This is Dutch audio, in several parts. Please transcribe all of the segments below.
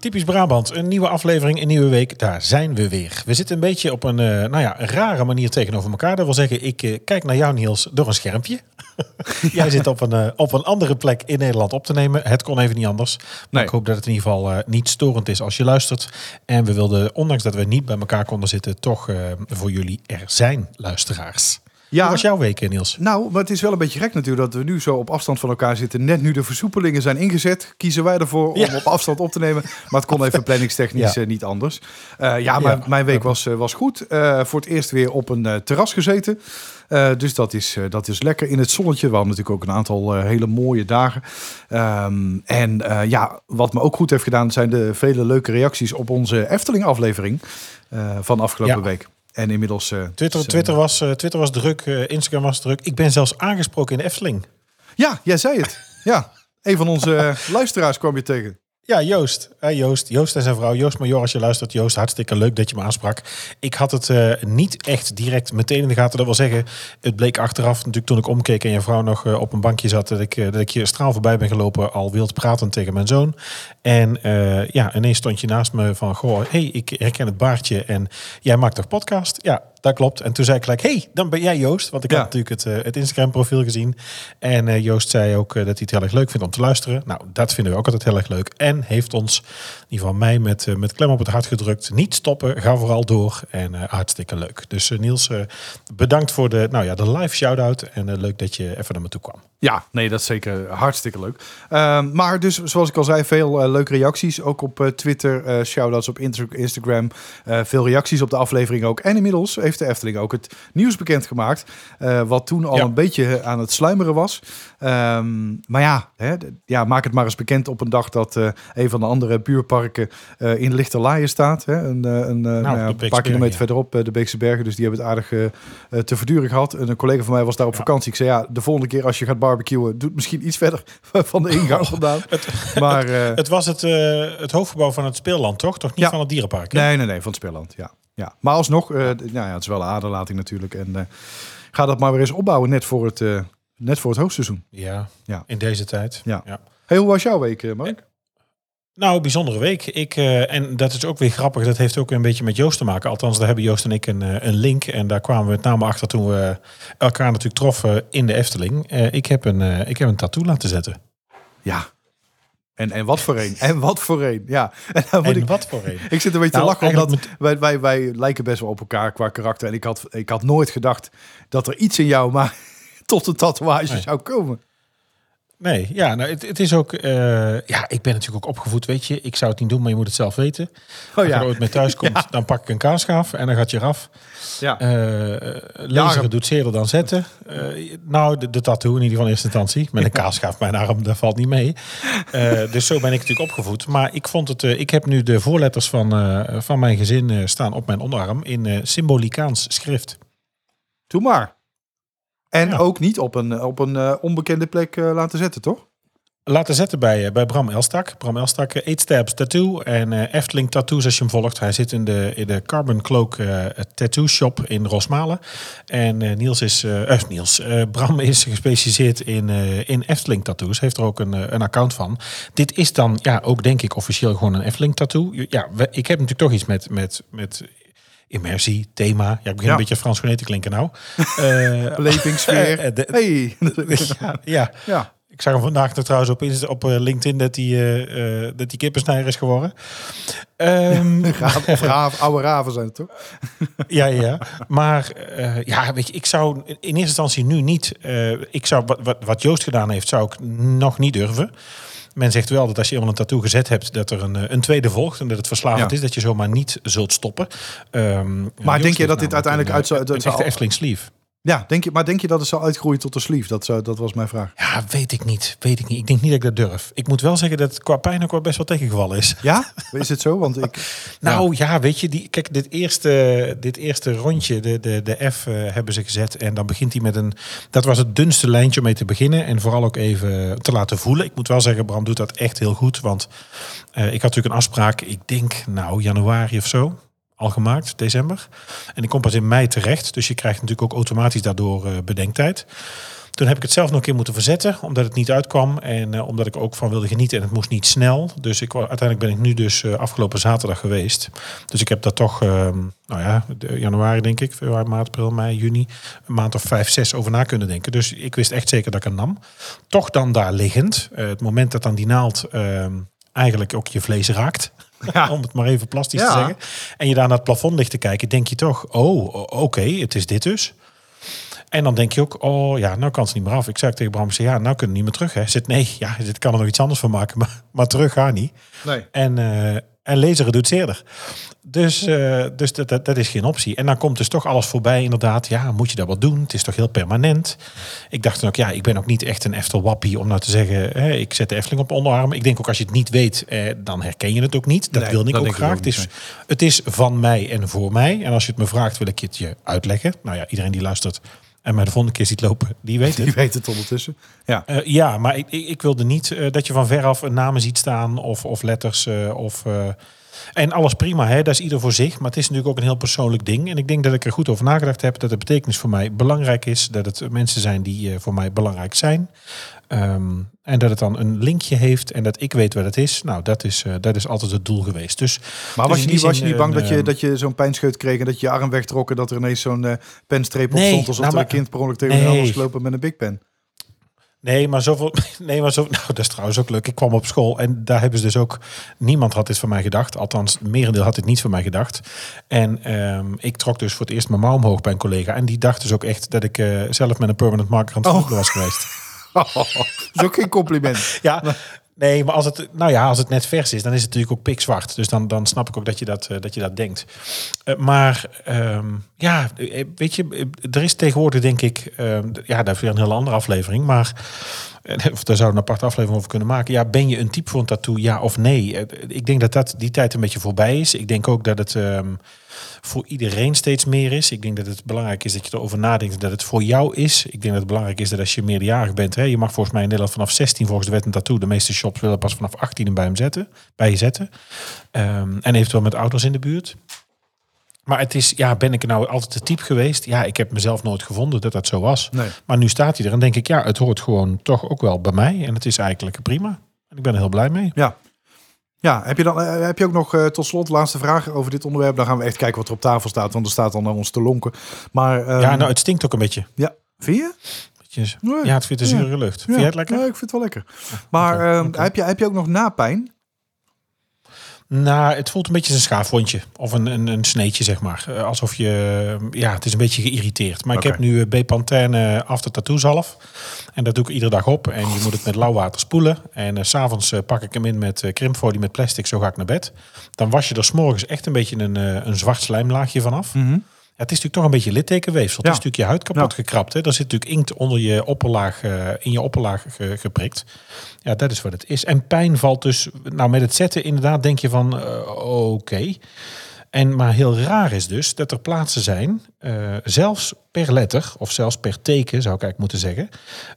Typisch Brabant, een nieuwe aflevering, een nieuwe week. Daar zijn we weer. We zitten een beetje op een, eh, nou ja, een rare manier tegenover elkaar. Dat wil zeggen, ik eh, kijk naar jou Niels door een schermpje. Jij zit op een, eh, op een andere plek in Nederland op te nemen. Het kon even niet anders. Maar Nee. ik hoop dat het in ieder geval niet storend is als je luistert. En we wilden, ondanks dat we niet bij elkaar konden zitten, toch voor jullie er zijn, luisteraars. Ja. Hoe was jouw week, Niels? Nou, maar het is wel een beetje gek natuurlijk dat we nu zo op afstand van elkaar zitten. Net nu de versoepelingen zijn ingezet, kiezen wij ervoor om Ja. op afstand op te nemen. Maar het kon even planningstechnisch Ja. eh, niet anders. Eh, ja, maar mijn week was, eh, was goed. Voor het eerst weer op een terras gezeten. Dus dat is, dat is lekker in het zonnetje. We hadden natuurlijk ook een aantal hele mooie dagen. Ehm, en ja, wat me ook goed heeft gedaan zijn de vele leuke reacties op onze Efteling aflevering eh, van afgelopen Ja. week. En inmiddels... eh, Twitter, zijn- Twitter, was, eh, Twitter was druk, eh, Instagram was druk. Ik ben zelfs aangesproken in de Efteling. Ja, jij zei het. Ja, een van onze eh, luisteraars kwam je tegen. Ja, Joost. Hey, Joost. Joost en zijn vrouw. Joost Major, als je luistert. Joost, hartstikke leuk dat je me aansprak. Ik had het eh, niet echt direct meteen in de gaten. Dat wil zeggen, het bleek achteraf, natuurlijk toen ik omkeek en je vrouw nog eh, op een bankje zat, dat ik, eh, dat ik je straal voorbij ben gelopen, al wild pratend tegen mijn zoon. En ja, ineens stond je naast me van, goh, hey, ik herken het baardje en jij maakt toch podcast? Ja, dat klopt. En toen zei ik gelijk, hey, dan ben jij Joost. Want ik Ja. had natuurlijk het, eh, het Instagram profiel gezien. En eh, Joost zei ook eh, dat hij het heel erg leuk vindt om te luisteren. Nou, dat vinden we ook altijd heel erg leuk. En heeft ons, in ieder geval mij, met, met klem op het hart gedrukt. Niet stoppen, ga vooral door. En hartstikke leuk. Dus Niels, bedankt voor de, nou ja, de live shout-out. En leuk dat je even naar me toe kwam. Ja, nee, dat is zeker hartstikke leuk. Ehm, maar dus, zoals ik al zei, veel leuke reacties. Ook op Twitter, shout-outs op Insta- Instagram. Veel reacties op de aflevering ook. En inmiddels heeft de Efteling ook het nieuws bekendgemaakt. eh wat toen al Ja. een beetje aan het sluimeren was. Ehm, maar ja, hè, ja, maak het maar eens bekend op een dag dat eh, een van de andere buurparken eh, in Lichterlaaien staat. Hè? Een, eh, een, eh, nou een paar kilometer ja. verderop, eh, de Beekse Bergen. Dus die hebben het aardig eh, eh, te verduren gehad. En een collega van mij was daar op Ja. vakantie. Ik zei, ja, de volgende keer als je gaat barbecuen, doe het misschien iets verder van de ingang vandaan. maar eh, Het was het, eh, het hoofdgebouw van het speelland, toch? Toch niet van het dierenpark? hè? nee, nee, nee, van het speelland, ja. Ja. Maar alsnog, eh, nou ja, het is wel een aderlating natuurlijk. En eh, ga dat maar weer eens opbouwen, net voor het, eh, net voor het hoogseizoen. Ja, Ja. in deze tijd. Ja. Hey, hoe was jouw week, Mark? Nou, bijzondere week. Ik, en dat is ook weer grappig. Dat heeft ook een beetje met Joost te maken. Althans, daar hebben Joost en ik een, een link. En daar kwamen we met name achter toen we elkaar natuurlijk troffen in de Efteling. Ik, heb een, ik heb een tattoo laten zetten. Ja. En, en wat voor een. En wat voor een. Ja. En dan moet En ik, wat voor een. ik zit een beetje Nou, te lachen, omdat wij, wij, wij lijken best wel op elkaar qua karakter. En ik had, ik had nooit gedacht dat er iets in jou maar tot een tatoeage Nee. zou komen. Nee, ja, nou, het, het is ook... eh, ja, ik ben natuurlijk ook opgevoed, weet je. Ik zou het niet doen, maar je moet het zelf weten. Oh Als je ja. er ooit mee thuis komt, Ja. dan pak ik een kaarschaaf en dan gaat je eraf. ja. Eh lezen doet zeerder dan zetten. Eh, nou, de, de tattoo in ieder geval in eerste instantie. Met een kaasschaaf mijn arm, dat valt niet mee. Dus zo ben ik natuurlijk opgevoed. Maar ik vond het... ik heb nu de voorletters van, van mijn gezin staan op mijn onderarm in symbolicaans schrift. Doe maar. En Ja. ook niet op een, op een eh, onbekende plek eh, laten zetten, toch? Laten zetten bij, eh, bij Bram Elstak. Bram Elstak, eh, Eight Steps Tattoo en eh, Efteling Tattoos als je hem volgt. Hij zit in de, in de Carbon Cloak eh, Tattoo Shop in Rosmalen. En eh, Niels is, eh, eh, Niels, eh, Bram is gespecialiseerd in, eh, in Efteling Tattoos. Heeft er ook een, eh, een account van. Dit is dan ja, ook denk ik officieel gewoon een Efteling Tattoo. Ja, we- ik heb natuurlijk toch iets met... met, met Immersie, thema. Ja, ik begin Ja. een beetje Frans Geneten klinken nou. Eh, Belevingsfeer. eh, de- hey. ja, ja, ja. ik zag hem vandaag nog trouwens op, op eh, LinkedIn dat hij eh, eh, dat die kippensnijder is geworden. Raaf, of raaf, oude raven zijn het toch? ja, ja. Maar eh, ja, weet je, ik zou in eerste instantie nu niet. eh, ik zou wat, wat, wat Joost gedaan heeft, zou ik nog niet durven. Men zegt wel dat als je eenmaal een tattoo gezet hebt, dat er een, eh, een tweede volgt en dat het verslavend Ja. is, dat je zomaar niet zult stoppen. Ehm, Joost denk je dat dit uiteindelijk een, uit zou- een, een echte Efteling sleeve? Ja, denk je, maar denk je dat het zal uitgroeien tot een sleeve? Dat, zou, dat was mijn vraag. Ja, weet ik niet. Weet ik niet. Ik denk niet dat ik dat durf. Ik moet wel zeggen dat het qua pijn ook wel best wel tegengevallen is. Ja? Is het zo? Want ik... Nou ja, weet je, die, kijk, dit eerste, dit eerste rondje, de, de, de F eh, hebben ze gezet. En dan begint hij met een. Dat was het dunste lijntje om mee te beginnen. En vooral ook even te laten voelen. Ik moet wel zeggen, Bram doet dat echt heel goed. Want eh, ik had natuurlijk een afspraak, ik denk nou januari of zo. Al gemaakt, december. En ik kom pas in mei terecht. Dus je krijgt natuurlijk ook automatisch daardoor eh, bedenktijd. Toen heb ik het zelf nog een keer moeten verzetten, omdat het niet uitkwam. En eh, omdat ik ook van wilde genieten en het moest niet snel. Dus ik, uiteindelijk ben ik nu dus eh, afgelopen zaterdag geweest. Dus ik heb daar toch, ehm, nou ja, januari denk ik, februari, maart, april, mei, juni, een maand of vijf, zes over na kunnen denken. Dus ik wist echt zeker dat ik hem nam. Toch dan daar liggend, het moment dat dan die naald ehm, eigenlijk ook je vlees raakt. Om het maar even plastisch te Ja. zeggen. En je daar naar het plafond ligt te kijken, denk je toch, oh, oké, het is dit dus. En dan denk je ook, oh ja, nou kan het niet meer af. Ik zei tegen Bram, ja, nou kunnen we niet meer terug. Hè. Hij Zit, nee, ja, dit kan er nog iets anders van maken, maar, maar terug gaat niet. Nee. En, eh en lezen reduceerder. Dus, eh, dus dat, dat, dat is geen optie. En dan komt dus toch alles voorbij, inderdaad. Ja, moet je dat wat doen? Het is toch heel permanent. Ik dacht dan ook, ja, ik ben ook niet echt een Eftel-wappie om nou te zeggen, hè, ik zet de Efteling op onderarm. Ik denk ook als je het niet weet, eh, dan herken je het ook niet. Dat Nee, wil ik dat ook ik graag. ook het, is, het is van mij en voor mij. En als je het me vraagt, wil ik het je uitleggen. Nou ja, iedereen die luistert en mij de volgende keer ziet lopen, die weet het. Die weet het ondertussen. Ja. Eh, ja, maar ik, ik, ik wilde niet eh, dat je van veraf een namen ziet staan of, of letters. eh, of, en alles prima, hè? dat is ieder voor zich. Maar het is natuurlijk ook een heel persoonlijk ding. En ik denk dat ik er goed over nagedacht heb dat de betekenis voor mij belangrijk is. Dat het mensen zijn die voor mij belangrijk zijn. Ehm, en dat het dan een linkje heeft en dat ik weet wat het is. Nou, dat is, eh, dat is altijd het doel geweest. Dus, Maar dus was je niet, was je niet bang een, dat je, ehm, dat je zo'n pijnscheut kreeg en dat je je arm wegtrok en dat er ineens zo'n eh, penstreep op Nee, stond alsof nou, er een kind per ongeluk tegen Nee. was gelopen met een big pen? Nee, maar zoveel. Nee, maar zo. Nou, dat is trouwens ook leuk. Ik kwam op school en daar hebben ze dus ook. Niemand had dit van mij gedacht. Althans, het merendeel had dit niet van mij gedacht. En ehm, ik trok dus voor het eerst mijn mouw omhoog bij een collega. En die dacht dus ook echt dat ik eh, zelf met een permanent marker aan het Oh. was geweest. dat is ook geen compliment. Ja. Nee, maar als het, nou ja, als het net vers is, dan is het natuurlijk ook pikzwart. Dus dan, dan snap ik ook dat je dat, eh, dat, je dat denkt. Eh, maar ehm, ja, eh, weet je, er is tegenwoordig denk ik, ja, daar is weer een hele andere aflevering. Maar of daar zou een aparte aflevering over kunnen maken. Ja, ben je een type voor een tattoo, ja of nee? Eh, Ik denk dat, dat die tijd een beetje voorbij is. Ik denk ook dat het ehm, voor iedereen steeds meer is. Ik denk dat het belangrijk is dat je erover nadenkt en dat het voor jou is. Ik denk dat het belangrijk is dat als je meerderjarig bent, hè, je mag volgens mij in Nederland vanaf 16 volgens de wet een tattoo. De meeste shops willen pas vanaf 18 hem bij hem zetten, bij je zetten. Ehm, en eventueel met ouders in de buurt. Maar het is, ja, ben ik nou altijd de type geweest? Ja, ik heb mezelf nooit gevonden dat dat zo was. Nee. Maar nu staat hij er en denk ik, ja, het hoort gewoon toch ook wel bij mij. En het is eigenlijk prima. En ik ben er heel blij mee. Ja. Ja, heb je, dan, eh, heb je ook nog eh, tot slot laatste vraag over dit onderwerp? Dan gaan we echt kijken wat er op tafel staat, want er staat dan naar ons te lonken. Maar ehm, ja, nou, het stinkt ook een beetje. ja, vind je? Beetje- Nee. Ja, het vindt een Ja. zure lucht. Vind jij het lekker? Ja, ik vind het wel lekker. Maar ehm. Heb, je, heb je ook nog napijn? Nou, het voelt een beetje als een schaafwondje. Of een, een, een sneetje, zeg maar. Eh, Alsof je... Ja, het is een beetje geïrriteerd. Maar ik heb nu eh, B-Pantene After Tattoo zalf. En dat doe ik iedere dag op. En je moet het met lauw water spoelen. En s s'avonds eh, pak ik hem in met krimpfolie met plastic. Zo ga ik naar bed. Dan was je er s'morgens echt een beetje een, een zwart slijmlaagje vanaf. Ja, het is natuurlijk toch een beetje littekenweefsel. Het Ja. is natuurlijk je huid kapot Ja. gekrapt. Hè? Er zit natuurlijk inkt onder je opperlaag, eh, in je opperlaag ge- geprikt. Ja, dat is wat het is. En pijn valt dus... Nou, met het zetten inderdaad denk je van... eh, oké. En maar heel raar is dus dat er plaatsen zijn, eh, zelfs per letter of zelfs per teken zou ik eigenlijk moeten zeggen,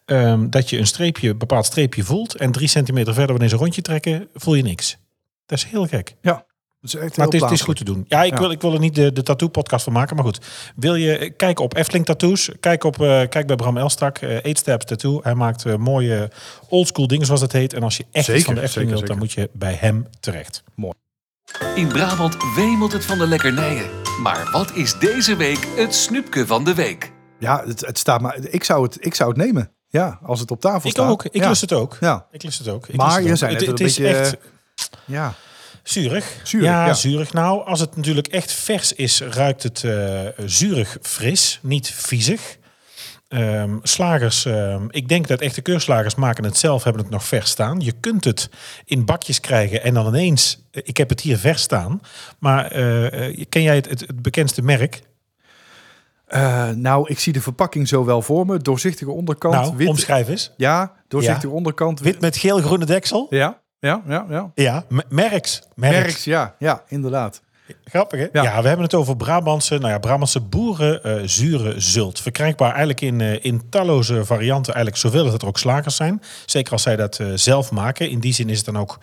ehm, dat je een streepje, een bepaald streepje voelt en drie centimeter verder wanneer ze een rondje trekken, voel je niks. Dat is heel gek. Ja, is echt Maar heel het is, het is goed te doen. Ja, ik, Ja. Wil, ik wil er niet de, de tattoo-podcast van maken, maar goed. Wil je eh, kijken op Efteling Tattoos? Kijk, op, eh, kijk bij Bram Elstak, eh Eight Steps Tattoo. Hij maakt eh, mooie oldschool dingen, zoals dat heet. En als je echt Zeker, iets van de Efteling zeker, wilt, dan moet je bij hem terecht. In Brabant wemelt het van de lekkernijen. Maar wat is deze week het snoepje van de week? Ja, het, het staat maar. Ik zou het, ik zou het nemen. Ja, als het op tafel Ik staat. ook. Ik ja. lust het ook. Ja, Ik lust het ook. Ik Maar lust het je ook. zei net het, een het is beetje, echt ja. Zuurig. Zuurig, ja, ja. zuurig. Nou, als het natuurlijk echt vers is, ruikt het eh, zuurig fris, niet viezig. Ehm, slagers, ehm, ik denk dat echte keurslagers maken het zelf, hebben het nog vers staan. Je kunt het in bakjes krijgen en dan ineens, eh, ik heb het hier vers staan. Maar eh, ken jij het, het, het bekendste merk? Nou, ik zie de verpakking zo wel voor me. Doorzichtige onderkant. nou, wit, omschrijf eens. ja, doorzichtige onderkant. Wit met geel-groene deksel. Ja, ja, ja, ja. Ja, Merks. Merks. Ja, ja, inderdaad. Grappig, hè? Ja. Ja. we hebben het over Brabantse, nou ja, Brabantse boeren eh, zure zult. Verkrijgbaar eigenlijk in, eh, in talloze varianten, eigenlijk zoveel dat er ook slagers zijn. Zeker als zij dat eh, zelf maken. In die zin is het dan ook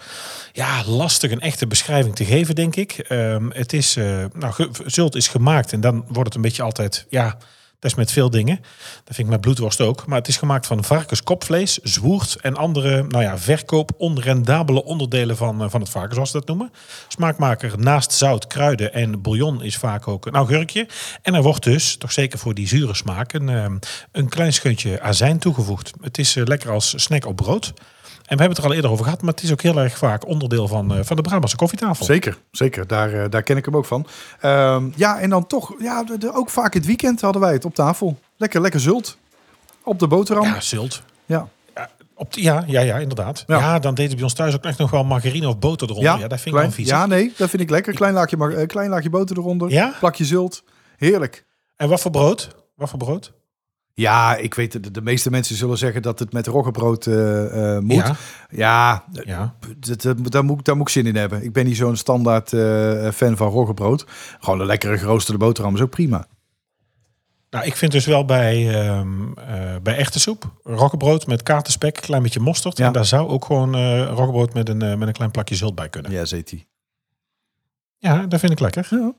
ja, lastig een echte beschrijving te geven, denk ik. Ehm, het is, nou, zult is gemaakt en dan wordt het een beetje altijd, ja... Dat is met veel dingen. Dat vind ik met bloedworst ook. Maar het is gemaakt van varkenskopvlees, zwoerd en andere nou ja, verkoop onrendabele onderdelen van, eh, van het varken, zoals ze dat noemen. Smaakmaker naast zout, kruiden en bouillon is vaak ook een augurkje. En er wordt dus, toch zeker voor die zure smaak, een, eh, een klein scheutje azijn toegevoegd. Het is eh, lekker als snack op brood. En we hebben het er al eerder over gehad, maar het is ook heel erg vaak onderdeel van, eh, van de Brabantse koffietafel. Zeker, zeker. Daar, eh, daar ken ik hem ook van. Ehm, ja, en dan toch, ja, de, de- ook vaak het weekend hadden wij het op tafel. Lekker, lekker zult. Op de boterham. Ja, zult. Ja, Op de, ja, ja, ja, inderdaad. Ja. Ja. dan deed het bij ons thuis ook echt nog wel margarine of boter eronder. Ja, dat vind ik wel vies. Ja, nee, dat vind ik lekker. Klein laagje, eh, klein laagje boter eronder. Ja? Plakje zult. Heerlijk. En wat voor brood? Wat voor brood? Ja, ik weet, de, de meeste mensen zullen zeggen dat het met roggebrood eh, eh, moet. Ja. Ja, Ja. daar, moet, ik- daar moet ik zin in hebben. Ik ben niet zo'n standaard eh, fan van roggebrood. Gewoon een lekkere geroosterde boterham is ook prima. Nou, ik vind dus wel bij, ehm eh, bij echte soep, roggebrood met katerspek, klein beetje mosterd. Ja. En daar zou ook gewoon roggebrood met een, met een klein plakje zult bij kunnen. Ja, zet Ja, dat vind ik lekker. Ja.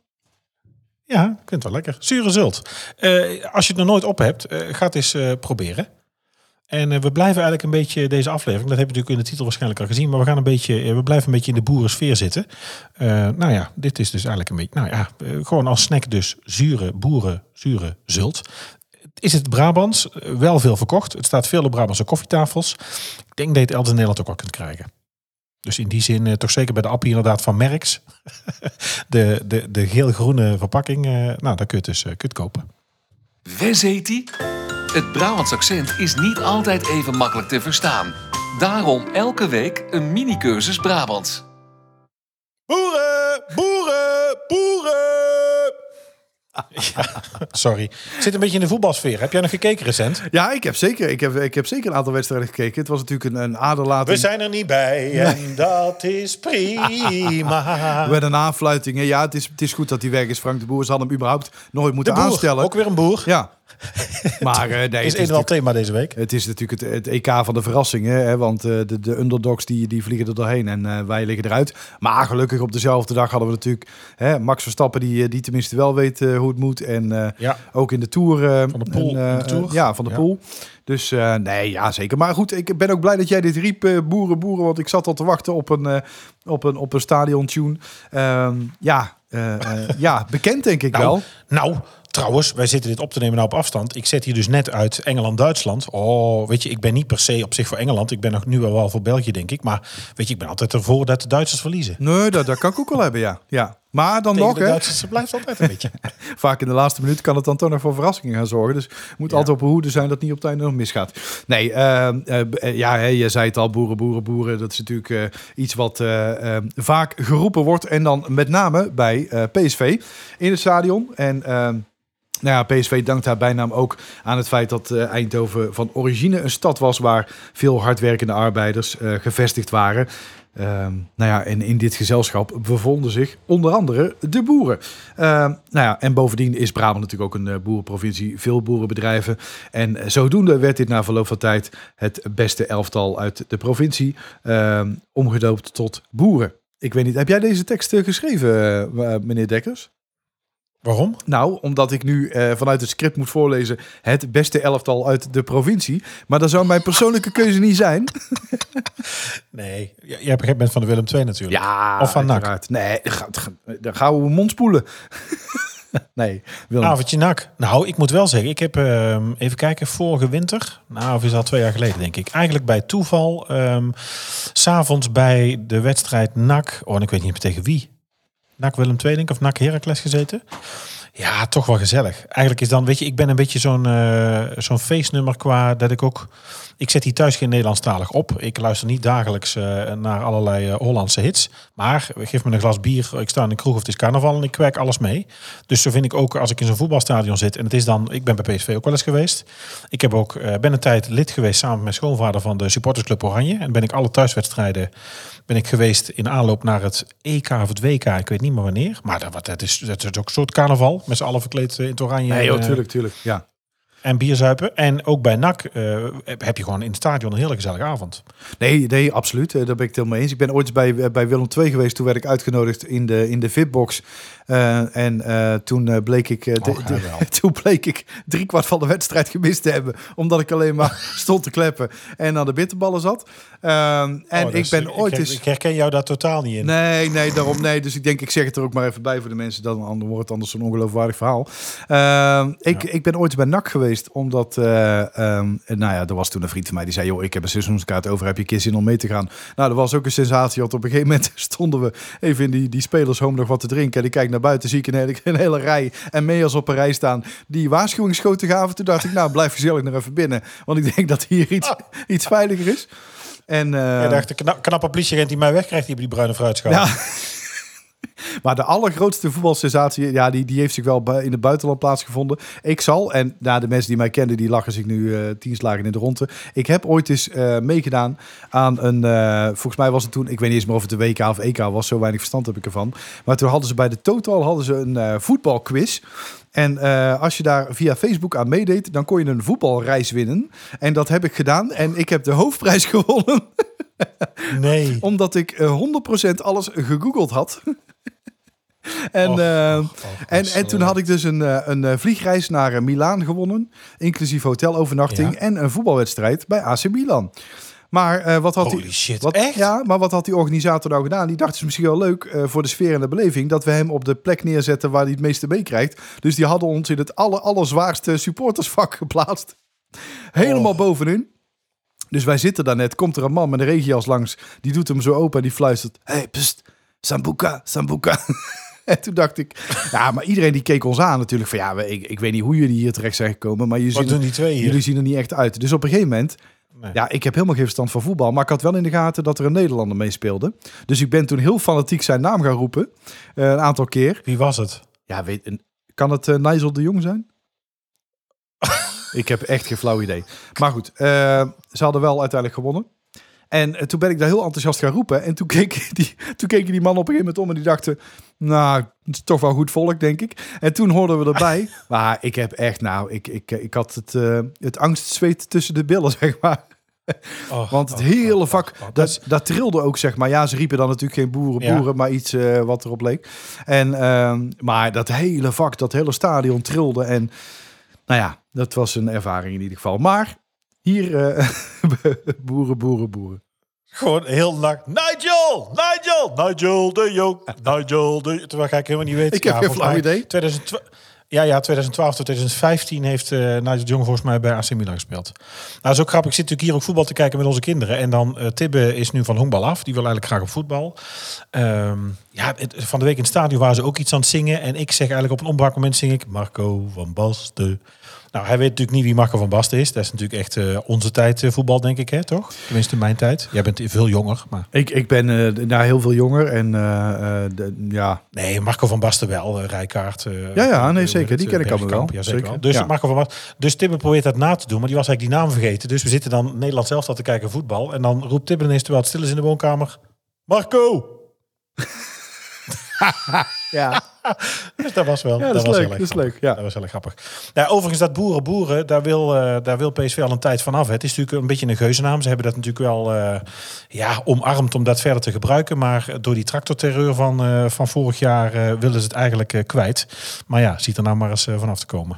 Ja, het wel lekker. Zure zult. Eh, als je het nog nooit op hebt, eh, ga het eens eh, proberen. En we blijven eigenlijk een beetje deze aflevering, dat heb je natuurlijk in de titel waarschijnlijk al gezien, maar we gaan een beetje, we blijven een beetje in de boerensfeer zitten. Nou ja, dit is dus eigenlijk een beetje, nou ja, gewoon als snack dus zure boeren, zure zult. Is het Brabants? Wel veel verkocht. Het staat veel op Brabantse koffietafels. Ik denk dat je het elders in Nederland ook wel kunt krijgen. Dus in die zin, eh, toch zeker bij de appie inderdaad van Merks. de, de, de geel-groene verpakking, eh, nou, daar kun je het dus eh, kun je het kopen. Wes heet die? Het Brabants accent is niet altijd even makkelijk te verstaan. Daarom elke week een mini-cursus Brabants. Boeren, boeren, boeren. Ja, sorry. Ik zit een beetje in de voetbalsfeer. Heb jij nog gekeken recent? Ja, ik heb zeker, ik heb, ik heb zeker een aantal wedstrijden gekeken. Het was natuurlijk een, een aderlating. We zijn er niet bij en dat is prima. Met een aanfluiting. Ja, het is, het is goed dat hij weg is. Frank de Boer ze hadden hem überhaupt nooit moeten De boer, aanstellen. ook weer een boer. Ja. Maar eh, nee, is het, een is natuurlijk, thema deze week. het is natuurlijk het, het EK van de verrassingen. Hè, want eh, de, de underdogs die, die vliegen er doorheen en eh, wij liggen eruit. Maar gelukkig op dezelfde dag hadden we natuurlijk hè, Max Verstappen die, die tenminste wel weet hoe het moet. En eh, Ja. ook in de Tour. eh, Van de Poel en, in de Tour. ja, van de Ja. Poel. Dus eh, nee, ja zeker. Maar goed, ik ben ook blij dat jij dit riep, eh, boeren, boeren. Want ik zat al te wachten op een, eh, op een, op een stadion tune. Ehm, ja, eh, eh, ja, bekend denk ik Nou, wel. nou, trouwens, wij zitten dit op te nemen nou op afstand. Ik zet hier dus net uit Engeland-Duitsland. Oh, weet je, ik ben niet per se op zich voor Engeland. Ik ben nog nu wel voor België, denk ik. Maar weet je, ik ben altijd ervoor dat de Duitsers verliezen. Nee, dat, dat kan ik ook wel hebben, ja. ja. Maar dan Tegen nog, de hè, Duitsers blijft altijd een beetje. vaak in de laatste minuut kan het dan toch nog voor verrassingen gaan zorgen. Dus moet Ja. altijd op de hoede zijn dat het niet op het einde nog misgaat. Nee, ehm, eh, b- eh, ja, hè, je zei het al, boeren, boeren, boeren. Dat is natuurlijk eh, iets wat eh, eh, vaak geroepen wordt. En dan met name bij PSV in het stadion. En... nou ja, PSV dankt haar bijnaam ook aan het feit dat eh, Eindhoven van origine een stad was waar veel hardwerkende arbeiders eh, gevestigd waren. Ehm, nou ja, en in dit gezelschap bevonden zich onder andere de boeren. Ehm, nou ja, en bovendien is Brabant natuurlijk ook een eh, boerenprovincie, veel boerenbedrijven. En zodoende werd dit na verloop van tijd het beste elftal uit de provincie, ehm, omgedoopt tot boeren. Ik weet niet, heb jij deze tekst geschreven, meneer Dekkers? Waarom? Nou, omdat ik nu eh, vanuit het script moet voorlezen het beste elftal uit de provincie. Maar dat zou mijn persoonlijke keuze niet zijn. Nee, jij begrijpt bent van de Willem II natuurlijk. Ja, Of van NAC. Nee, dan gaan we mond spoelen. nee, Willem. Avondje nak. Nou, ik moet wel zeggen, ik heb ehm, even kijken, vorige winter, nou, of is dat twee jaar geleden, denk ik. Eigenlijk bij toeval, ehm, s s'avonds bij de wedstrijd NAC, oh, en ik weet niet meer tegen wie. NAC Willem II, denk ik, of NAC Heracles gezeten. Ja, toch wel gezellig. Eigenlijk is dan, weet je, ik ben een beetje zo'n eh, zo'n feestnummer qua dat ik ook... Ik zet hier thuis geen Nederlandstalig op. Ik luister niet dagelijks eh, naar allerlei eh, Hollandse hits. Maar geef me een glas bier, ik sta in een kroeg of het is carnaval en ik kwerk alles mee. Dus zo vind ik ook als ik in zo'n voetbalstadion zit en het is dan... Ik ben bij PSV ook wel eens geweest. Ik heb ook, ben een tijd lid geweest samen met mijn schoonvader van de supportersclub Oranje. En ben ik alle thuiswedstrijden ben ik geweest in aanloop naar het EK of het WK. Ik weet niet meer wanneer. Maar dat, dat, is, dat is ook een soort carnaval. Met z'n allen verkleed eh, in het oranje. Nee, joh, eh, tuurlijk, tuurlijk. Ja. En bierzuipen. En ook bij NAC eh, heb je gewoon in het stadion een hele gezellige avond. Nee, nee, absoluut. Eh, Daar ben ik het helemaal mee eens. Ik ben ooit bij, eh, bij Willem II geweest. Toen werd ik uitgenodigd in de, in de VIP-box. En toen bleek ik, de- toen bleek ik drie kwart van de wedstrijd gemist te hebben. Omdat ik alleen maar stond te kleppen en aan de bitterballen zat. Ehm, en Oh, ik dus ben ooit ik, eens... Ik herken jou daar totaal niet in. Nee, nee, daarom nee. Dus ik denk, ik zeg het er ook maar even bij voor de mensen. Dan dan wordt het anders een ongeloofwaardig verhaal. Ehm, ik, ik ben ooit bij NAC geweest, omdat... eh, ehm, nou ja, er was toen een vriend van mij die zei... joh, ik heb een seizoenskaart over, heb je een keer zin om mee te gaan? Nou, dat was ook een sensatie, want op een gegeven moment stonden we even in die, die spelershome nog wat te drinken. En ik kijk naar buiten, zie ik een hele, een hele rij en meeals op een rij staan die waarschuwingsschoten gaven. Toen dacht ik, nou, blijf gezellig nog even binnen. Want ik denk dat hier iets, iets veiliger is. En, eh, Jij dacht, de kna knappe politieagent die mij wegkrijgt, die op die bruine fruitschaal. Ja. Maar de allergrootste voetbalsensatie, ja, die, die heeft zich wel in het buitenland plaatsgevonden. Ik zal, en nou, de mensen die mij kennen, die lachen zich nu eh tien slagen in de ronde. Ik heb ooit eens eh, meegedaan aan een, eh, volgens mij was het toen, ik weet niet eens meer of het de WK of EK was, zo weinig verstand heb ik ervan. Maar toen hadden ze bij de Total hadden ze een voetbalquiz. En als je daar via Facebook aan meedeed, dan kon je een voetbalreis winnen. En dat heb ik gedaan. En ik heb de hoofdprijs gewonnen Nee. omdat ik eh, 100% alles gegoogeld had. En, Och, eh, och, och, en, en toen eh, had ik dus een, eh, een vliegreis naar Milaan gewonnen. Inclusief hotelovernachting Ja. en een voetbalwedstrijd bij AC Milan. Maar wat had Holy die, shit, wat, echt? Ja, maar wat had die organisator nou gedaan? Die dacht het is misschien wel leuk voor de sfeer en de beleving dat we hem op de plek neerzetten waar hij het meeste meekrijgt. Dus die hadden ons in het aller, allerzwaarste supportersvak geplaatst. Helemaal bovenin. Dus wij zitten daar net, komt er een man met een regenjas langs. Die doet hem zo open en die fluistert. Hé, hey, pst, Sambuca, Sambuca. en toen dacht ik, ja, maar iedereen die keek ons aan natuurlijk. Van ja, ik, ik weet niet hoe jullie hier terecht zijn gekomen. Maar jullie zien, twee hier? jullie zien er niet echt uit. Dus op een gegeven moment, Nee. ja, ik heb helemaal geen verstand van voetbal. Maar ik had wel in de gaten dat er een Nederlander meespeelde. Dus ik ben toen heel fanatiek zijn naam gaan roepen. eh, een aantal keer. Wie was het? Ja, weet, een- kan het eh Nigel de Jong zijn? ik heb echt geen flauw idee. Maar goed, eh, ze hadden wel uiteindelijk gewonnen. En eh, toen ben ik daar heel enthousiast gaan roepen. En toen keek die, toen keek die man op een gegeven moment om en die dachten... Nou, het is toch wel goed volk, denk ik. En toen hoorden we erbij. maar ik heb echt, nou, ik, ik, ik had het, eh het angstzweet tussen de billen, zeg maar. Oh, Want het oh, hele vak, oh, dat, dat trilde ook, zeg maar. Ja, ze riepen dan natuurlijk geen boeren, Ja. boeren, maar iets eh, wat erop leek. En, ehm, maar dat hele vak, dat hele stadion trilde. En nou ja, dat was een ervaring in ieder geval. Maar hier, boeren, boeren, boeren. Gewoon heel nacht. Nigel! Nigel! Nigel de Jong! Nigel de Terwijl ga ik helemaal niet weten. Ik heb geen flauw idee. 2012 ja, ja, 2012 tot 2015 heeft eh Nigel de Jong volgens mij bij AC Milan gespeeld. Nou, zo grappig. Ik zit natuurlijk hier ook voetbal te kijken met onze kinderen. En dan eh Tibbe is nu van honkbal af. Die wil eigenlijk graag op voetbal. Ehm, ja, het- van de week in het stadion waren ze ook iets aan het zingen. En ik zeg eigenlijk op een onbraak moment zing ik Marco van Basten. Nou, hij weet natuurlijk niet wie Marco van Basten is. Dat is natuurlijk echt eh, onze tijd eh, voetbal, denk ik, hè, toch? Tenminste, mijn tijd. Jij bent veel jonger, maar... Ik, ik ben eh nou, heel veel jonger en eh, eh, de- ja, Nee, Marco van Basten wel, Rijkaard. eh, Ja, ja, nee, zeker. Die ken ik allemaal wel. Ja, zeker Zeker. wel. Dus Ja. Marco van Basten. Dus Tibbe probeert dat na te doen, maar die was eigenlijk die naam vergeten. Dus we zitten dan Nederland zelf al te kijken voetbal. En dan roept Tibbe ineens terwijl het stil is in de woonkamer. Marco! ja. Dus dat was wel. Ja, dat was leuk, heel erg dat is grappig. leuk, ja. Dat was heel erg grappig. Ja, overigens, dat boeren boeren, daar wil, eh, daar wil PSV al een tijd vanaf. hè. Het is natuurlijk een beetje een geuzennaam. Ze hebben dat natuurlijk wel eh, ja, omarmd om dat verder te gebruiken. Maar door die tractorterreur van, eh, van vorig jaar willen ze het eigenlijk kwijt. Maar ja, ziet er nou maar eens vanaf te komen.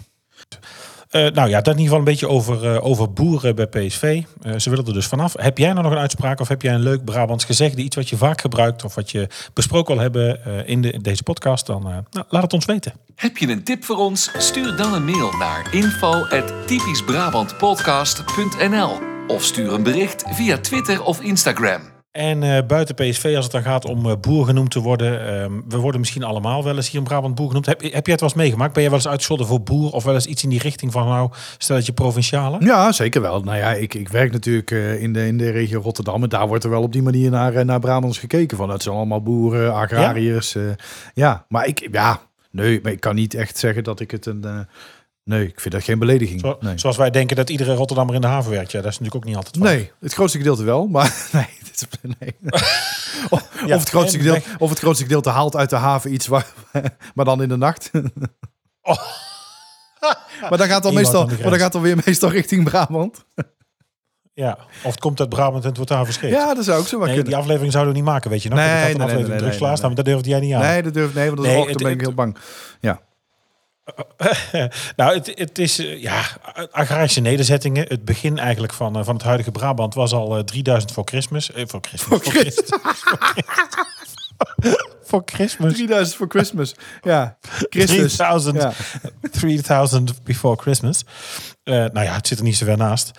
Eh, nou ja, dat in ieder geval een beetje over, eh, over boeren bij PSV. Eh, ze willen er dus vanaf. Heb jij nou nog een uitspraak of heb jij een leuk Brabants gezegde, iets wat je vaak gebruikt of wat je besproken wil hebben in, de, deze podcast? Dan nou, laat het ons weten. Heb je een tip voor ons? Stuur dan een mail naar info@typischbrabantpodcast.nl of stuur een bericht via Twitter of Instagram. En eh, buiten PSV, als het dan gaat om eh, boer genoemd te worden. ehm, we worden misschien allemaal wel eens hier in Brabant boer genoemd. Heb, heb jij het wel eens meegemaakt? Ben jij wel eens uitgescholden voor boer? Of wel eens iets in die richting van, nou, stel dat je provinciale? Ja, zeker wel. Nou ja, ik, ik werk natuurlijk eh, in, de, in de regio Rotterdam. En daar wordt er wel op die manier naar, naar Brabants gekeken. Van, dat zijn allemaal boeren, agrariërs. Ja, ja maar ik, ja, nee, maar ik kan niet echt zeggen dat ik het een... nee, ik vind dat geen belediging. Zo- nee. Zoals wij denken dat iedere Rotterdammer in de haven werkt. Ja, dat is natuurlijk ook niet altijd waar. Nee, het grootste gedeelte wel, maar nee. dit is- nee. of, Ja, of, het grootste gedeelte, of het grootste gedeelte haalt uit de haven iets, waar, maar dan in de nacht. Oh. maar dan gaat dan, meestal, maar dan gaat dan weer meestal richting Brabant. Ja, of het komt uit Brabant en het wordt daar verscheept. Ja, dat zou ook zo maar nee, kunnen. die aflevering zouden we niet maken, weet je nog? Nee, Ik had een nee, nee, aflevering nee, maar dat durfde jij niet aan. Nee, dat durf nee, want dat Nee, het- ben ik heel bang. Ja. nou, het, het is eh, ja, agrarische nederzettingen. Het begin eigenlijk van, eh, van het huidige Brabant was al eh, 3000 voor Christmas. Eh, voor Christmas. Voor Christus. voor Christmas. 3000 voor Christmas. Ja, Christus. 3000, Ja. 3000 before Christmas. Eh, nou ja, het zit er niet zo ver naast.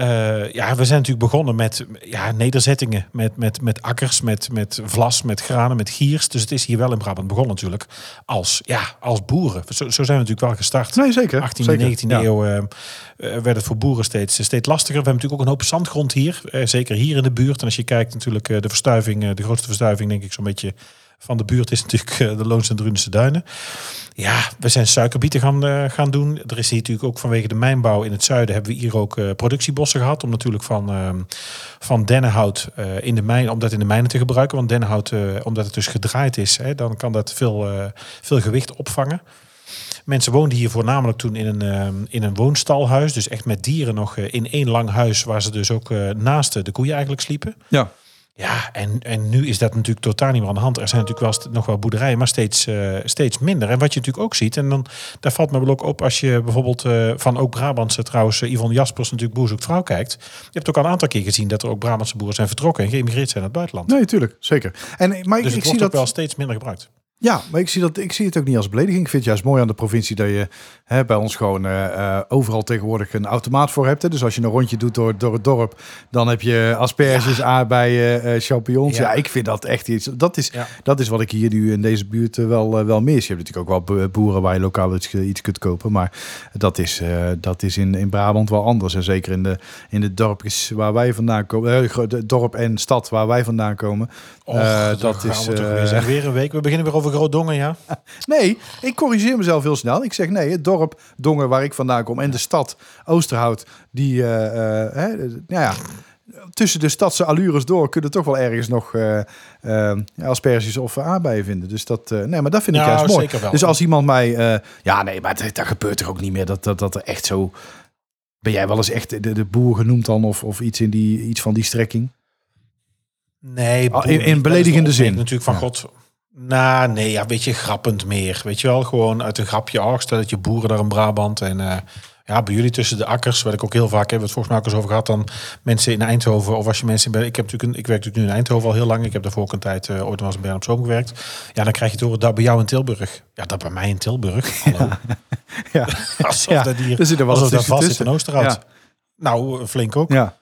Eh, ja, we zijn natuurlijk begonnen met ja, nederzettingen, met, met, met akkers, met, met vlas, met granen, met giers. Dus het is hier wel in Brabant begonnen natuurlijk als, ja, als boeren. Zo, zo zijn we natuurlijk wel gestart. Nee, zeker. 18e, zeker. 19e Ja. eeuw eh, werd het voor boeren steeds, steeds lastiger. We hebben natuurlijk ook een hoop zandgrond hier. zeker hier in de buurt. En als je kijkt natuurlijk de verstuiving, de grootste verstuiving denk ik zo'n beetje van de buurt is natuurlijk eh, de Loons en Duinen. Ja, we zijn suikerbieten gaan, eh, gaan doen. Er is hier natuurlijk ook vanwege de mijnbouw in het zuiden hebben we hier ook eh, productiebossen gehad. Om natuurlijk van, ehm, van dennenhout in de mijn, om dat in de mijnen te gebruiken. Want dennenhout, omdat het dus gedraaid is, hè, dan kan dat veel, veel gewicht opvangen. Mensen woonden hier voornamelijk toen in een, in een woonstalhuis. Dus echt met dieren nog in één lang huis. Waar ze dus ook naast de koeien eigenlijk sliepen. Ja. Ja, en, en nu is dat natuurlijk totaal niet meer aan de hand. Er zijn natuurlijk wel nog wel boerderijen, maar steeds, eh, steeds minder. En wat je natuurlijk ook ziet, en dan daar valt me wel ook op als je bijvoorbeeld eh, van ook Brabantse trouwens, eh, Yvonne Jaspers natuurlijk Boer zoekt vrouw kijkt. Je hebt ook al een aantal keer gezien dat er ook Brabantse boeren zijn vertrokken en geëmigreerd zijn naar het buitenland. Nee, tuurlijk. Zeker. En, maar ik, dus ik het zie wordt ook dat wel steeds minder gebruikt. Ja, maar ik zie, dat, ik zie het ook niet als belediging. Ik vind het juist mooi aan de provincie dat je hè, bij ons gewoon eh, eh, overal tegenwoordig een automaat voor hebt. Hè. Dus als je een rondje doet door, door het dorp, dan heb je asperges, aardbeien, eh, champignons. Ja. Ja. ik vind dat echt iets. Dat is, Ja. dat is wat ik hier nu in deze buurt wel, eh, wel mis. Je hebt natuurlijk ook wel bo- boeren waar je lokaal iets, iets kunt kopen. Maar dat is, dat is in, in Brabant wel anders. En zeker in de, in de dorpjes waar wij vandaan komen. de dorp en stad waar wij vandaan komen. Och, dat is, we zijn. weer een week. We beginnen weer over Groot-Dongen, ja. Nee, ik corrigeer mezelf heel snel. Ik zeg nee, het dorp Dongen waar ik vandaan kom en de stad Oosterhout, die, eh, eh, hè, nou ja, tussen de stadse allures door kunnen toch wel ergens nog ja, asperges of aardbeien vinden. Dus dat, nee, maar dat vind ik Nou, juist mooi. zeker wel. Dus als iemand mij, ja, nee, maar dat, dat gebeurt er ook niet meer. Dat, dat, dat er echt zo. Ben jij wel eens echt de, de boer genoemd dan of, of iets in die iets van die strekking? Nee, Ah, in- in beledigende zin. Natuurlijk van Ja. God. Nou, nee, ja, weet je, grappend meer. Weet je wel, gewoon uit een grapje. Oh, stel dat je boeren daar in Brabant en eh, ja, bij jullie tussen de akkers, wat ik ook heel vaak heb, het volgens mij ook eens over gehad, dan mensen in Eindhoven of als je mensen bij, ik heb natuurlijk, een, ik werk natuurlijk nu in Eindhoven al heel lang. Ik heb daarvoor ook een tijd eh, ooit eens in Bern op Zoom gewerkt. Ja, dan krijg je het horen dat bij jou in Tilburg. Ja, dat bij mij in Tilburg. Hallo. Ja, Alsof Ja, dat hier, er zit er wel alsof dat vast zit tussen. in Oosterhout. Ja. Nou, flink ook. ja.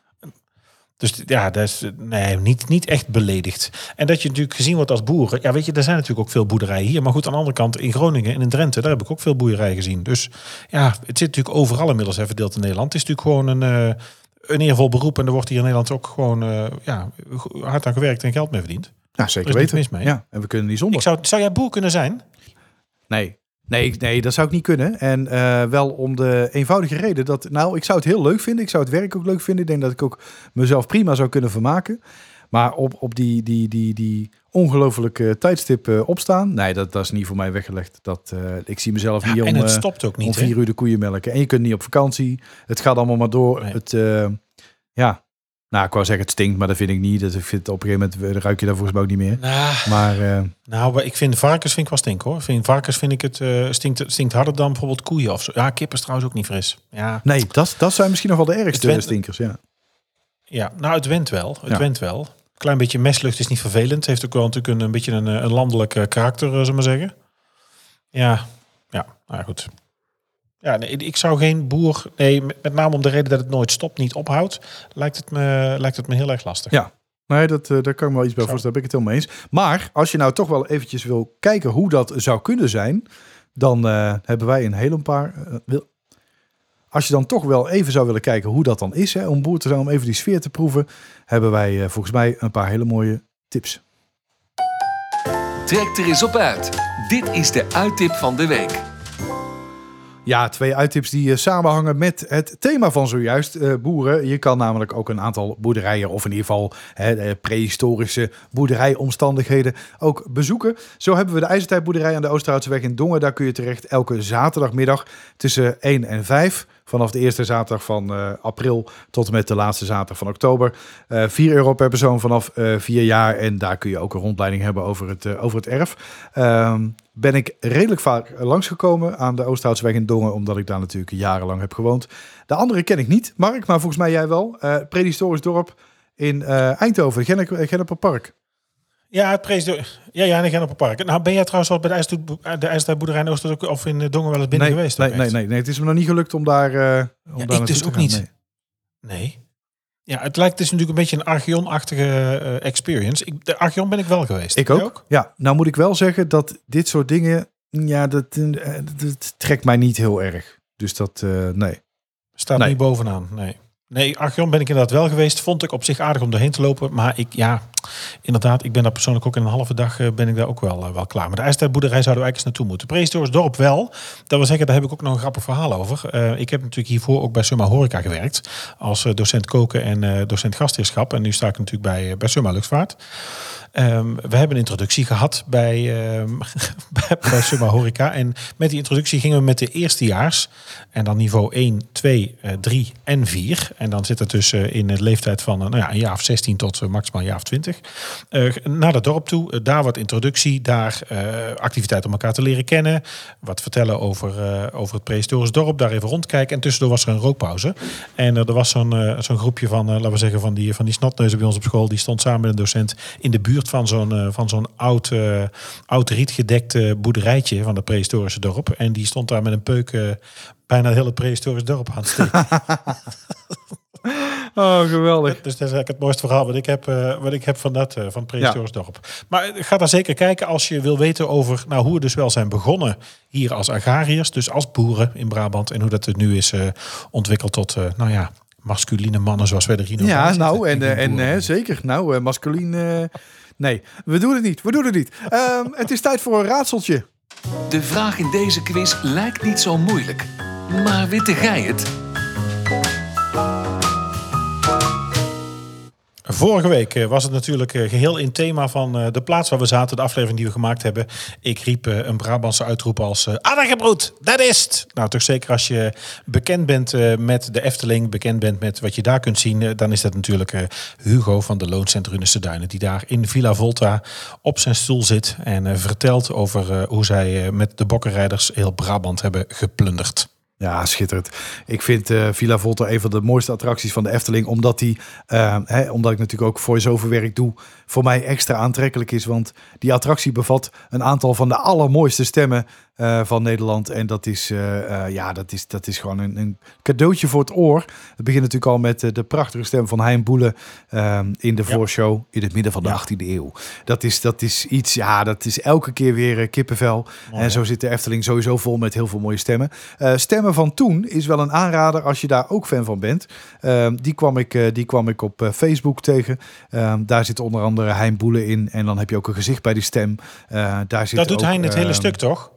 Dus ja, dat is nee, niet, niet echt beledigd. En dat je natuurlijk gezien wordt als boeren. Ja, weet je, er zijn natuurlijk ook veel boerderijen hier. Maar goed, aan de andere kant in Groningen en in Drenthe, daar heb ik ook veel boerderijen gezien. Dus ja, het zit natuurlijk overal inmiddels hè, verdeeld in Nederland. Het is natuurlijk gewoon een, eh, een eervol beroep. En er wordt hier in Nederland ook gewoon eh, ja, hard aan gewerkt en geld mee verdiend. Nou, zeker Er weten. mis mee. Ja, en we kunnen niet zonder. Ik zou, zou jij boer kunnen zijn? Nee. Nee, nee, dat zou ik niet kunnen. En eh, wel om de eenvoudige reden dat... Nou, ik zou het heel leuk vinden. Ik zou het werk ook leuk vinden. Ik denk dat ik ook mezelf prima zou kunnen vermaken. Maar op, op die, die, die, die ongelofelijke tijdstip eh, opstaan... Nee, dat, dat is niet voor mij weggelegd. Dat, eh, ik zie mezelf Ja, niet om, en het eh, stopt ook om niet. hè? vier uur de koeien melken. En je kunt niet op vakantie. Het gaat allemaal maar door. Nee. Het, ja, nou, ik wou zeggen het stinkt, maar dat vind ik niet. Dat, ik vind op een gegeven moment eh, ruik je daar volgens mij ook niet meer. Nou, Maar eh, Nou, maar ik vind varkens vind ik wel stink hoor. Vind, varkens vind ik het eh, stinkt, stinkt harder dan bijvoorbeeld koeien of zo. Ja, kip is trouwens ook niet fris. Ja, nee, dat, dat zijn misschien nog wel de ergste went- stinkers. Ja. ja nou het went wel. Het Ja. went wel. Klein beetje meslucht is niet vervelend. Heeft ook wel natuurlijk een, een beetje een, een landelijk karakter, zullen we maar zeggen. Ja, ja, nou goed. Ja, nee, ik zou geen boer. Nee, met, name om de reden dat het nooit stopt, niet ophoudt, lijkt het me, lijkt het me heel erg lastig. Ja. Nee, dat, eh, daar kan ik me wel iets bij Zo. voorstellen. Ben ik het helemaal eens. Maar als je nou toch wel eventjes wil kijken hoe dat zou kunnen zijn, dan eh, hebben wij een hele paar. eh, wil- als je dan toch wel even zou willen kijken hoe dat dan is, hè, om boer te zijn, om even die sfeer te proeven, hebben wij volgens mij een paar hele mooie tips. Trek er eens op uit. Dit is de uittip van de week. Ja, twee uittips die eh, samenhangen met het thema van zojuist, eh, boeren. Je kan namelijk ook een aantal boerderijen, of in ieder geval hè, eh, prehistorische boerderijomstandigheden, ook bezoeken. Zo hebben we de IJzertijdboerderij aan de Oosterhoutseweg in Dongen. Daar kun je terecht elke zaterdagmiddag tussen 1 en 5. Vanaf de eerste zaterdag van eh, april tot met de laatste zaterdag van oktober. Eh 4 euro per persoon vanaf eh 4 jaar. En daar kun je ook een rondleiding hebben over het, eh, over het erf. Ehm, ben ik redelijk vaak langsgekomen aan de Oosterhoutseweg in Dongen, omdat ik daar natuurlijk jarenlang heb gewoond. De andere ken ik niet, Mark, maar volgens mij jij wel. Eh prehistorisch dorp in eh, Eindhoven, Gennep- Genneperpark. Ja, het prees ja, ja, in Genneper Park. Nou, ben jij trouwens al bij de IJsseltijd- de IJsseltijdboerderij in of in Dongen wel eens binnen nee, geweest? Nee, nee, nee, nee, het is me nog niet gelukt om daar, eh om daar ik dus te ook gaan, niet. nee. Nee. Ja, het lijkt dus natuurlijk een beetje een Archeon-achtige eh, experience. Ik, de Archeon ben ik wel geweest. Ik ook. Ja, nou moet ik wel zeggen dat dit soort dingen, ja, dat, eh, dat trekt mij niet heel erg. Dus dat, nee. Staat Nee. niet bovenaan, nee. Nee, Archeon ben ik inderdaad wel geweest. Vond ik op zich aardig om doorheen te lopen. Maar ik, ja, inderdaad, ik ben daar persoonlijk ook in een halve dag eh, ben ik daar ook wel, eh, wel klaar. Maar de IJstijdboerderij zouden we eigenlijk eens naartoe moeten. Prehistorisch dorp wel. Dat wil zeggen, daar heb ik ook nog een grappig verhaal over. Eh, ik heb natuurlijk hiervoor ook bij Summa Horeca gewerkt. Als docent koken en docent gastheerschap. En nu sta ik natuurlijk bij, bij Summa Luchtvaart. Ehm, we hebben een introductie gehad bij, ehm, bij, bij Summa Horeca. En met die introductie gingen we met de eerstejaars. En dan niveau 1, 2, eh, 3 en 4. En dan zit het dus in de leeftijd van nou ja, een jaar of 16 tot maximaal een jaar of 20. Eh, naar het dorp toe. Eh, daar wat introductie. Daar eh activiteit om elkaar te leren kennen. Wat vertellen over, over het prehistorisch dorp. Daar even rondkijken. En tussendoor was er een rookpauze. En er was zo'n zo'n groepje van, laten we zeggen, van die, van die snotneuzen bij ons op school. Die stond samen met een docent in de buurt van zo'n van zo'n oud, oud rietgedekte boerderijtje van het prehistorische dorp. En die stond daar met een peuk bijna het hele prehistorisch dorp aan het steken. Oh, geweldig. Dus dat is eigenlijk het mooiste verhaal wat ik heb, eh, wat ik heb van dat, eh, van het dorp. Maar eh, ga daar zeker kijken als je wil weten over nou, hoe we dus wel zijn begonnen hier als agrariërs. Dus als boeren in Brabant. En hoe dat er nu is eh, ontwikkeld tot, eh, nou ja, masculine mannen zoals wij er hier nog Ja, zitten. nou, en, en zeker. Nou, eh masculien. eh, nee, we doen het niet. We doen het niet. Ehm, het is tijd voor een raadseltje. De vraag in deze quiz lijkt niet zo moeilijk. Maar witte gij het? Vorige week eh, was het natuurlijk eh, geheel in thema van eh, de plaats waar we zaten, de aflevering die we gemaakt hebben. Ik riep een Brabantse uitroep als Addergebroed, dat is het! Nou, toch zeker als je bekend bent met de Efteling, bekend bent met wat je daar kunt zien, dan is dat natuurlijk Hugo van de Looncentrunische Duinen, die daar in Villa Volta op zijn stoel zit en vertelt over hoe zij met de bokkenrijders heel Brabant hebben geplunderd. Ja, schitterend. Ik vind eh, Villa Volta een van de mooiste attracties van de Efteling. Omdat, die, eh, hè, omdat ik natuurlijk ook voice-over werk doe. Voor mij extra aantrekkelijk is. Want die attractie bevat een aantal van de allermooiste stemmen eh, van Nederland. En dat is, eh, eh, ja, dat is, dat is gewoon een, een cadeautje voor het oor. Het begint natuurlijk al met de prachtige stem van Hein Boele. in de Ja. voorshow in het midden van de Ja. 18e eeuw. Dat is, dat is iets, ja, dat is elke keer weer kippenvel. Mooi, en zo zit de Efteling sowieso vol met heel veel mooie stemmen. Stemmen van toen is wel een aanrader als je daar ook fan van bent. Ehm, die, kwam ik, die kwam ik op Facebook tegen. Ehm, daar zit onder andere Hein Boele in. En dan heb je ook een gezicht bij die stem. Daar zit Dat doet ook, hij in het hele ehm, stuk, toch?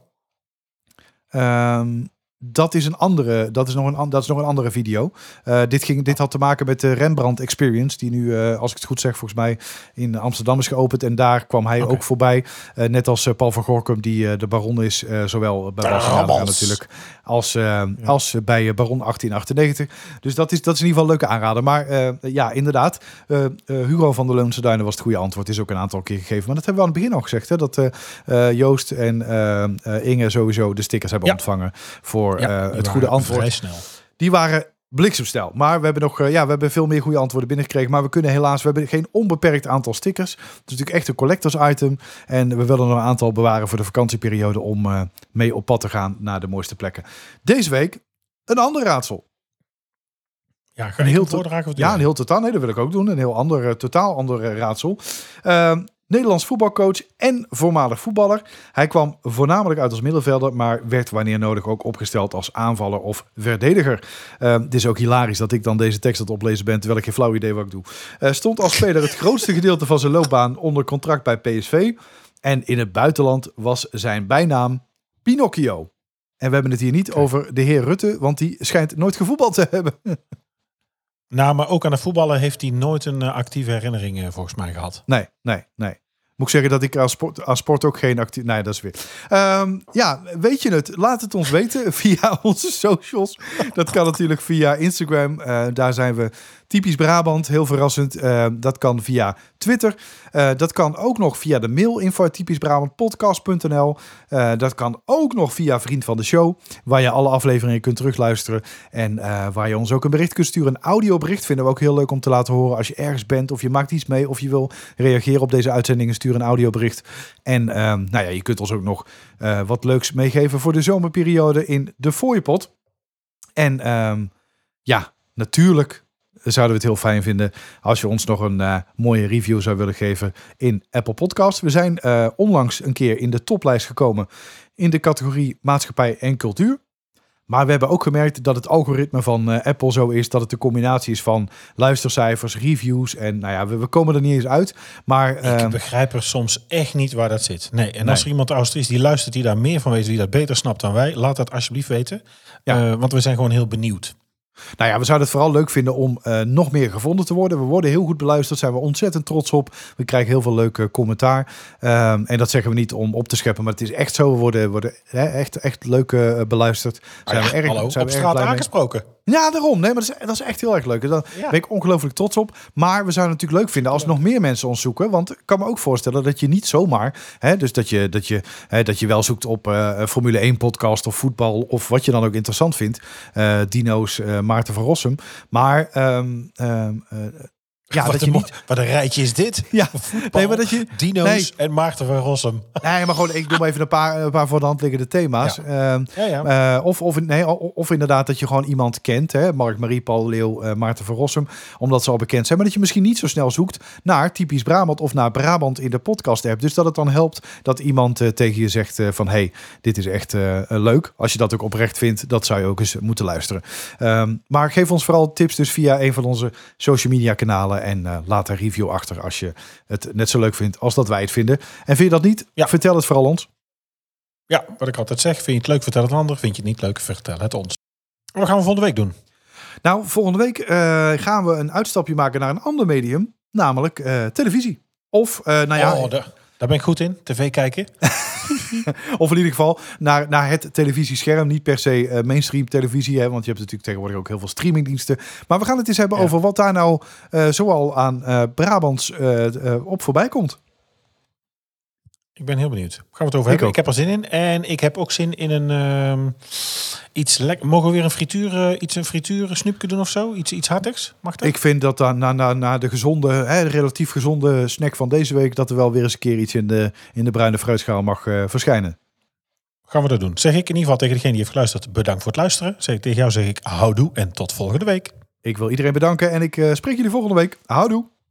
Um, dat is een andere, dat is nog een, dat is nog een andere video. Eh, dit, ging, dit had te maken met de Rembrandt Experience, die nu, eh, als ik het goed zeg, volgens mij in Amsterdam is geopend. En daar kwam hij ook voorbij. Eh, net als Paul van Gorkum, die de baron is, zowel bij. Radra natuurlijk, als, als bij Baron 1898. Dus dat is, dat is in ieder geval een leuke aanrader. Maar ja, inderdaad, Hugo van der Loonse Duinen was het goede antwoord. Is ook een aantal keer gegeven. Maar dat hebben we aan het begin al gezegd, hè, dat Joost en Inge sowieso de stickers hebben Ja. ontvangen voor Ja, eh, het goede antwoord. Vrij snel. Die waren bliksemsnel. Maar we hebben nog eh, ja, we hebben veel meer goede antwoorden binnengekregen. Maar we kunnen helaas, we hebben geen onbeperkt aantal stickers. Het is natuurlijk echt een collectors item. En we willen er een aantal bewaren voor de vakantieperiode om eh, mee op pad te gaan naar de mooiste plekken. Deze week een ander raadsel. Ja, Een heel voordragen? Of Ja, een heel totaal. Nee, dat wil ik ook doen. Een heel ander, totaal ander raadsel. Ehm, Nederlands voetbalcoach en voormalig voetballer. Hij kwam voornamelijk uit als middenvelder, maar werd wanneer nodig ook opgesteld als aanvaller of verdediger. Ehm, het is ook hilarisch dat ik dan deze tekst aan het oplezen ben, terwijl ik geen flauw idee wat ik doe. Eh, stond als speler het grootste gedeelte van zijn loopbaan onder contract bij PSV. En in het buitenland was zijn bijnaam Pinocchio. En we hebben het hier niet over de heer Rutte, want die schijnt nooit gevoetbald te hebben. Nou, maar ook aan de voetballen heeft hij nooit een eh, actieve herinnering eh, volgens mij gehad. Nee, nee, nee. Moet ik zeggen dat ik aan sport, aan sport ook geen actief... Nee, dat is weer... Ehm, ja, weet je het? Laat het ons weten via onze socials. Dat kan natuurlijk via Instagram. Eh, daar zijn we typisch Brabant, heel verrassend. Eh, dat kan via Twitter. Eh, dat kan ook nog via de mail info typisch Brabant podcast.nl. Eh, dat kan ook nog via Vriend van de Show, waar je alle afleveringen kunt terugluisteren. En waar je ons ook een bericht kunt sturen. Een audiobericht vinden we ook heel leuk om te laten horen als je ergens bent of je maakt iets mee of je wil reageren op deze uitzendingen. Stuur een audiobericht. En nou ja, je kunt ons ook nog wat leuks meegeven voor de zomerperiode in de fooiepot. En ehm, ja, natuurlijk zouden we het heel fijn vinden als je ons nog een eh, mooie review zou willen geven in Apple Podcast. We zijn eh, onlangs een keer in de toplijst gekomen in de categorie maatschappij en cultuur. Maar we hebben ook gemerkt dat het algoritme van eh, Apple zo is dat het de combinatie is van luistercijfers, reviews en nou ja, we, we komen er niet eens uit. Maar Ik ehm, begrijp er soms echt niet waar dat zit. Nee, en Nee. als er iemand Oost is die luistert, die daar meer van weet, die dat beter snapt dan wij, laat dat alsjeblieft weten. Ja. Want we zijn gewoon heel benieuwd. Nou ja, we zouden het vooral leuk vinden om eh, nog meer gevonden te worden. We worden heel goed beluisterd, zijn we ontzettend trots op. We krijgen heel veel leuke commentaar. Ehm, en dat zeggen we niet om op te scheppen, maar het is echt zo. We worden, worden hè, echt, echt leuk eh, beluisterd. Zijn Ah ja, we erg, hallo, zijn op we erg blij mee. Ja, daarom. Nee, maar dat is, dat is echt heel erg leuk. Daar Ja. ben ik ongelooflijk trots op. Maar we zouden het natuurlijk leuk vinden als nog meer mensen ons zoeken. Want ik kan me ook voorstellen dat je niet zomaar... Hè, dus dat je, dat, je, hè, dat je wel zoekt op eh, een Formule 1 podcast of voetbal... of wat je dan ook interessant vindt. Eh, Dino's, eh, Maarten van Rossum. Maar ehm, ehm, eh, ja, wat, dat een, je niet... wat een rijtje is dit. Ja, Voetbal, nee, maar dat je... Dino's Nee. en Maarten van Rossum. Nee, maar gewoon, ik noem even een paar, een paar voor de hand liggende thema's. Ehm, Ja, ja. eh, of, of, nee, of inderdaad dat je gewoon iemand kent. Hè? Mark, Marie, Paul, Leeuw, eh, Maarten van Rossum. Omdat ze al bekend zijn. Maar dat je misschien niet zo snel zoekt naar typisch Brabant of naar Brabant in de podcast app. Dus dat het dan helpt dat iemand eh, tegen je zegt van... hey, dit is echt leuk. Als je dat ook oprecht vindt, dat zou je ook eens moeten luisteren. Ehm, maar geef ons vooral tips dus via een van onze social media kanalen. En eh, laat een review achter als je het net zo leuk vindt als dat wij het vinden. En vind je dat niet? Ja. Vertel het vooral ons. Ja, wat ik altijd zeg. Vind je het leuk, vertel het een ander. Vind je het niet leuk, vertel het ons. Wat gaan we volgende week doen? Nou, volgende week eh, gaan we een uitstapje maken naar een ander medium, namelijk eh, televisie. Of, nou ja, oh, daar, daar ben ik goed in. TV kijken. of in ieder geval naar, naar het televisiescherm. Niet per se eh, mainstream televisie, hè, want je hebt natuurlijk tegenwoordig ook heel veel streamingdiensten. Maar we gaan het eens hebben Ja. over wat daar nou eh, zoal aan eh Brabants op voorbij komt. Ik ben heel benieuwd. Gaan we het over hebben? Ik heb er zin in. En ik heb ook zin in een ehm, iets lekker. Mogen we weer een frituur, eh, iets een frituur snoepje doen of zo? Iets, iets hartigs? Mag dat? Ik vind dat dan na, na, na de gezonde, hè, relatief gezonde snack van deze week, dat er wel weer eens een keer iets in de, in de bruine fruitschaal mag eh, verschijnen. Gaan we dat doen? Zeg ik in ieder geval tegen degene die heeft geluisterd. Bedankt voor het luisteren. Zeg ik tegen jou zeg ik houdoe en tot volgende week. Ik wil iedereen bedanken en ik eh, spreek jullie volgende week. Houdoe!